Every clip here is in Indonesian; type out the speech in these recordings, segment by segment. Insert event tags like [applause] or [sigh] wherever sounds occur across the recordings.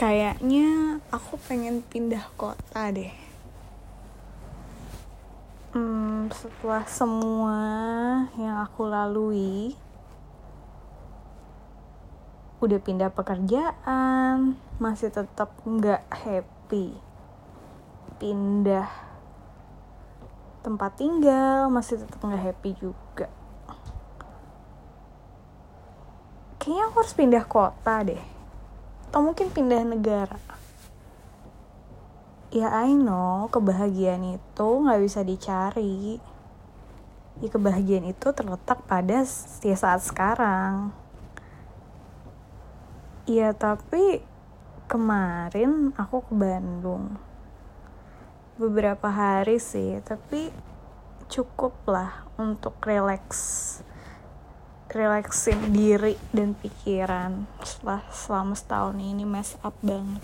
kayaknya aku pengen pindah kota deh. Hmm, setelah semua yang aku lalui udah pindah pekerjaan masih tetap nggak happy. Pindah tempat tinggal masih tetap nggak happy juga. Kayaknya aku harus pindah kota deh atau mungkin pindah negara? Ya I know. Kebahagiaan itu nggak bisa dicari. Ya kebahagiaan itu terletak pada ya saat sekarang. Iya tapi kemarin aku ke Bandung. Beberapa hari sih tapi cukup lah untuk relax relaksin diri dan pikiran setelah selama setahun ini mess up banget.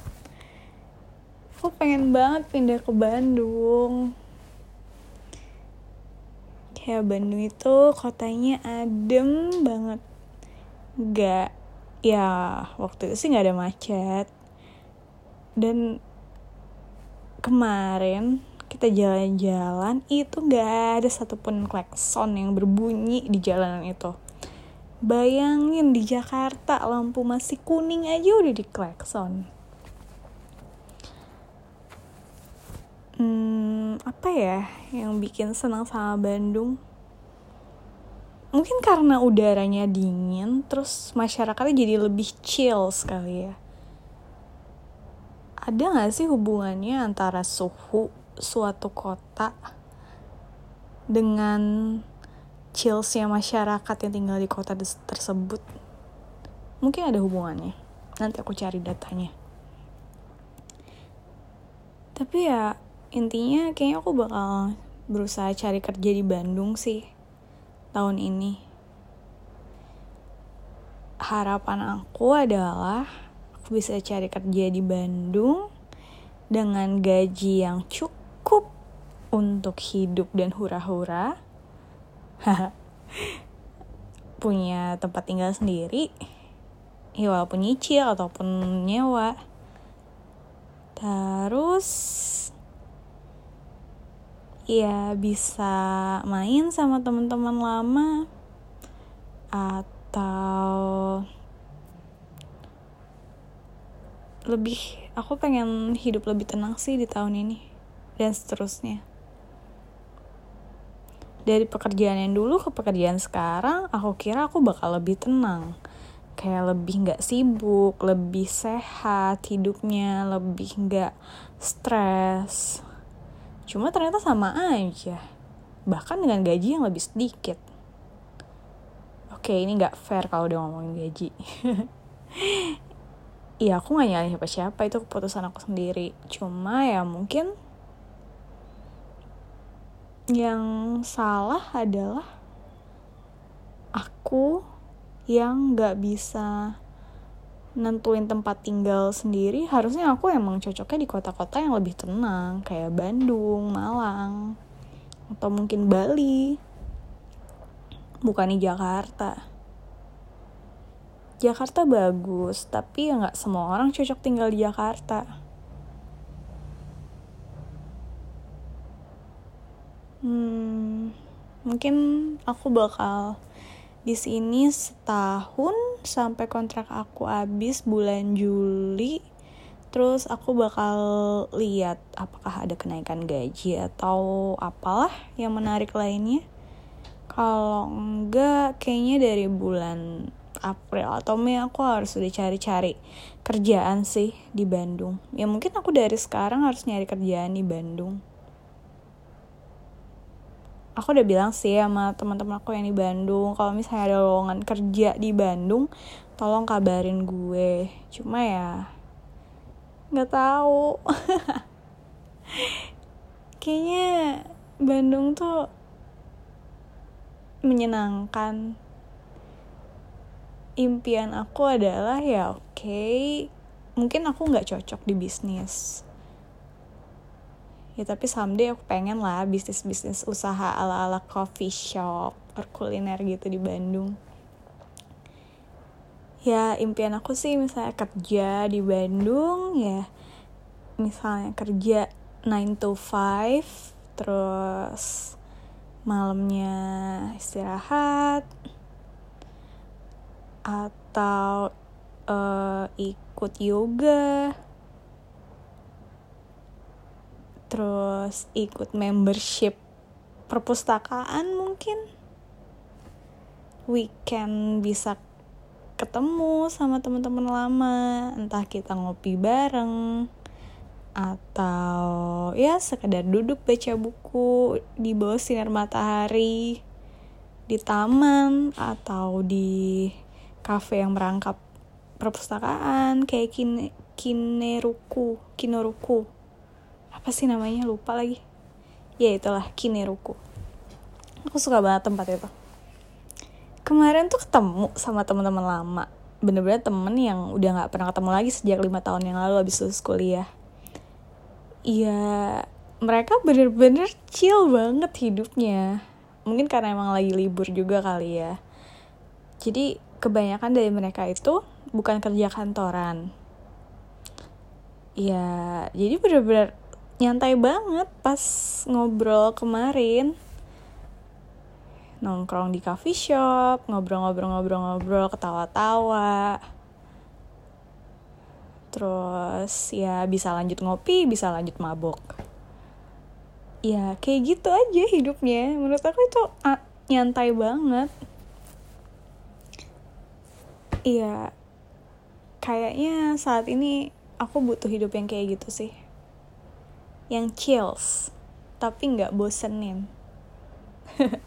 Aku pengen banget pindah ke Bandung. Kayak Bandung itu kotanya adem banget. Gak ya waktu itu sih nggak ada macet. Dan kemarin kita jalan-jalan itu nggak ada satupun klakson yang berbunyi di jalanan itu bayangin di Jakarta lampu masih kuning aja udah di klakson. Hmm, apa ya yang bikin senang sama Bandung? Mungkin karena udaranya dingin terus masyarakatnya jadi lebih chill sekali ya. Ada gak sih hubungannya antara suhu suatu kota dengan chillsnya masyarakat yang tinggal di kota tersebut mungkin ada hubungannya nanti aku cari datanya tapi ya intinya kayaknya aku bakal berusaha cari kerja di Bandung sih tahun ini. Harapan aku adalah aku bisa cari kerja di Bandung dengan gaji yang cukup untuk hidup dan hura-hura. [laughs] Punya tempat tinggal sendiri, ya walaupun nyicil ataupun nyewa. Terus ya bisa main sama teman-teman lama atau lebih aku pengen hidup lebih tenang sih di tahun ini dan seterusnya dari pekerjaan yang dulu ke pekerjaan sekarang aku kira aku bakal lebih tenang kayak lebih nggak sibuk lebih sehat hidupnya lebih nggak stres Cuma ternyata sama aja. Bahkan dengan gaji yang lebih sedikit. Oke, ini gak fair kalau udah ngomongin gaji. [laughs] Iya, aku gak nyalahin siapa-siapa. Itu keputusan aku sendiri. Cuma ya mungkin yang salah adalah aku yang gak bisa nentuin tempat tinggal sendiri. Harusnya aku emang cocoknya di kota-kota yang lebih tenang kayak Bandung, Malang atau mungkin Bali. Bukan di Jakarta. Jakarta bagus tapi ya nggak semua orang cocok tinggal di Jakarta hmm, mungkin aku bakal di sini setahun sampai kontrak aku habis bulan Juli. Terus aku bakal lihat apakah ada kenaikan gaji atau apalah yang menarik lainnya. Kalau enggak kayaknya dari bulan April atau Mei aku harus udah cari-cari kerjaan sih di Bandung. Ya mungkin aku dari sekarang harus nyari kerjaan di Bandung aku udah bilang sih sama teman-teman aku yang di Bandung kalau misalnya ada lowongan kerja di Bandung tolong kabarin gue. Cuma ya nggak tahu. [laughs] Kayaknya Bandung tuh menyenangkan. Impian aku adalah ya oke okay, mungkin aku nggak cocok di bisnis ya tapi someday aku pengen lah bisnis bisnis usaha ala ala coffee shop or kuliner gitu di Bandung. Ya impian aku sih misalnya kerja di Bandung ya misalnya kerja 9 to 5 terus malamnya istirahat atau uh, ikut yoga terus ikut membership perpustakaan mungkin. Weekend bisa ketemu sama teman-teman lama. Entah kita ngopi bareng atau ya sekedar duduk baca buku di bawah sinar matahari di taman atau di kafe yang merangkap perpustakaan kayak kine kineruku kinoruku apa sih namanya? Lupa lagi. Ya itulah kineruku. Aku suka banget tempat itu. Kemarin tuh ketemu sama teman-teman lama. Bener-bener temen yang udah nggak pernah ketemu lagi sejak lima tahun yang lalu habis lulus kuliah. Iya mereka bener-bener chill banget hidupnya. Mungkin karena emang lagi libur juga kali ya. Jadi kebanyakan dari mereka itu bukan kerja kantoran. Ya jadi bener-bener nyantai banget pas ngobrol kemarin nongkrong di coffee shop, ngobrol-ngobrol-ngobrol-ngobrol, ketawa-tawa. Terus ya bisa lanjut ngopi, bisa lanjut mabok. Ya kayak gitu aja hidupnya. Menurut aku itu ah, nyantai banget. Iya, kayaknya saat ini aku butuh hidup yang kayak gitu sih. Yang chills, tapi nggak bosenin. [laughs]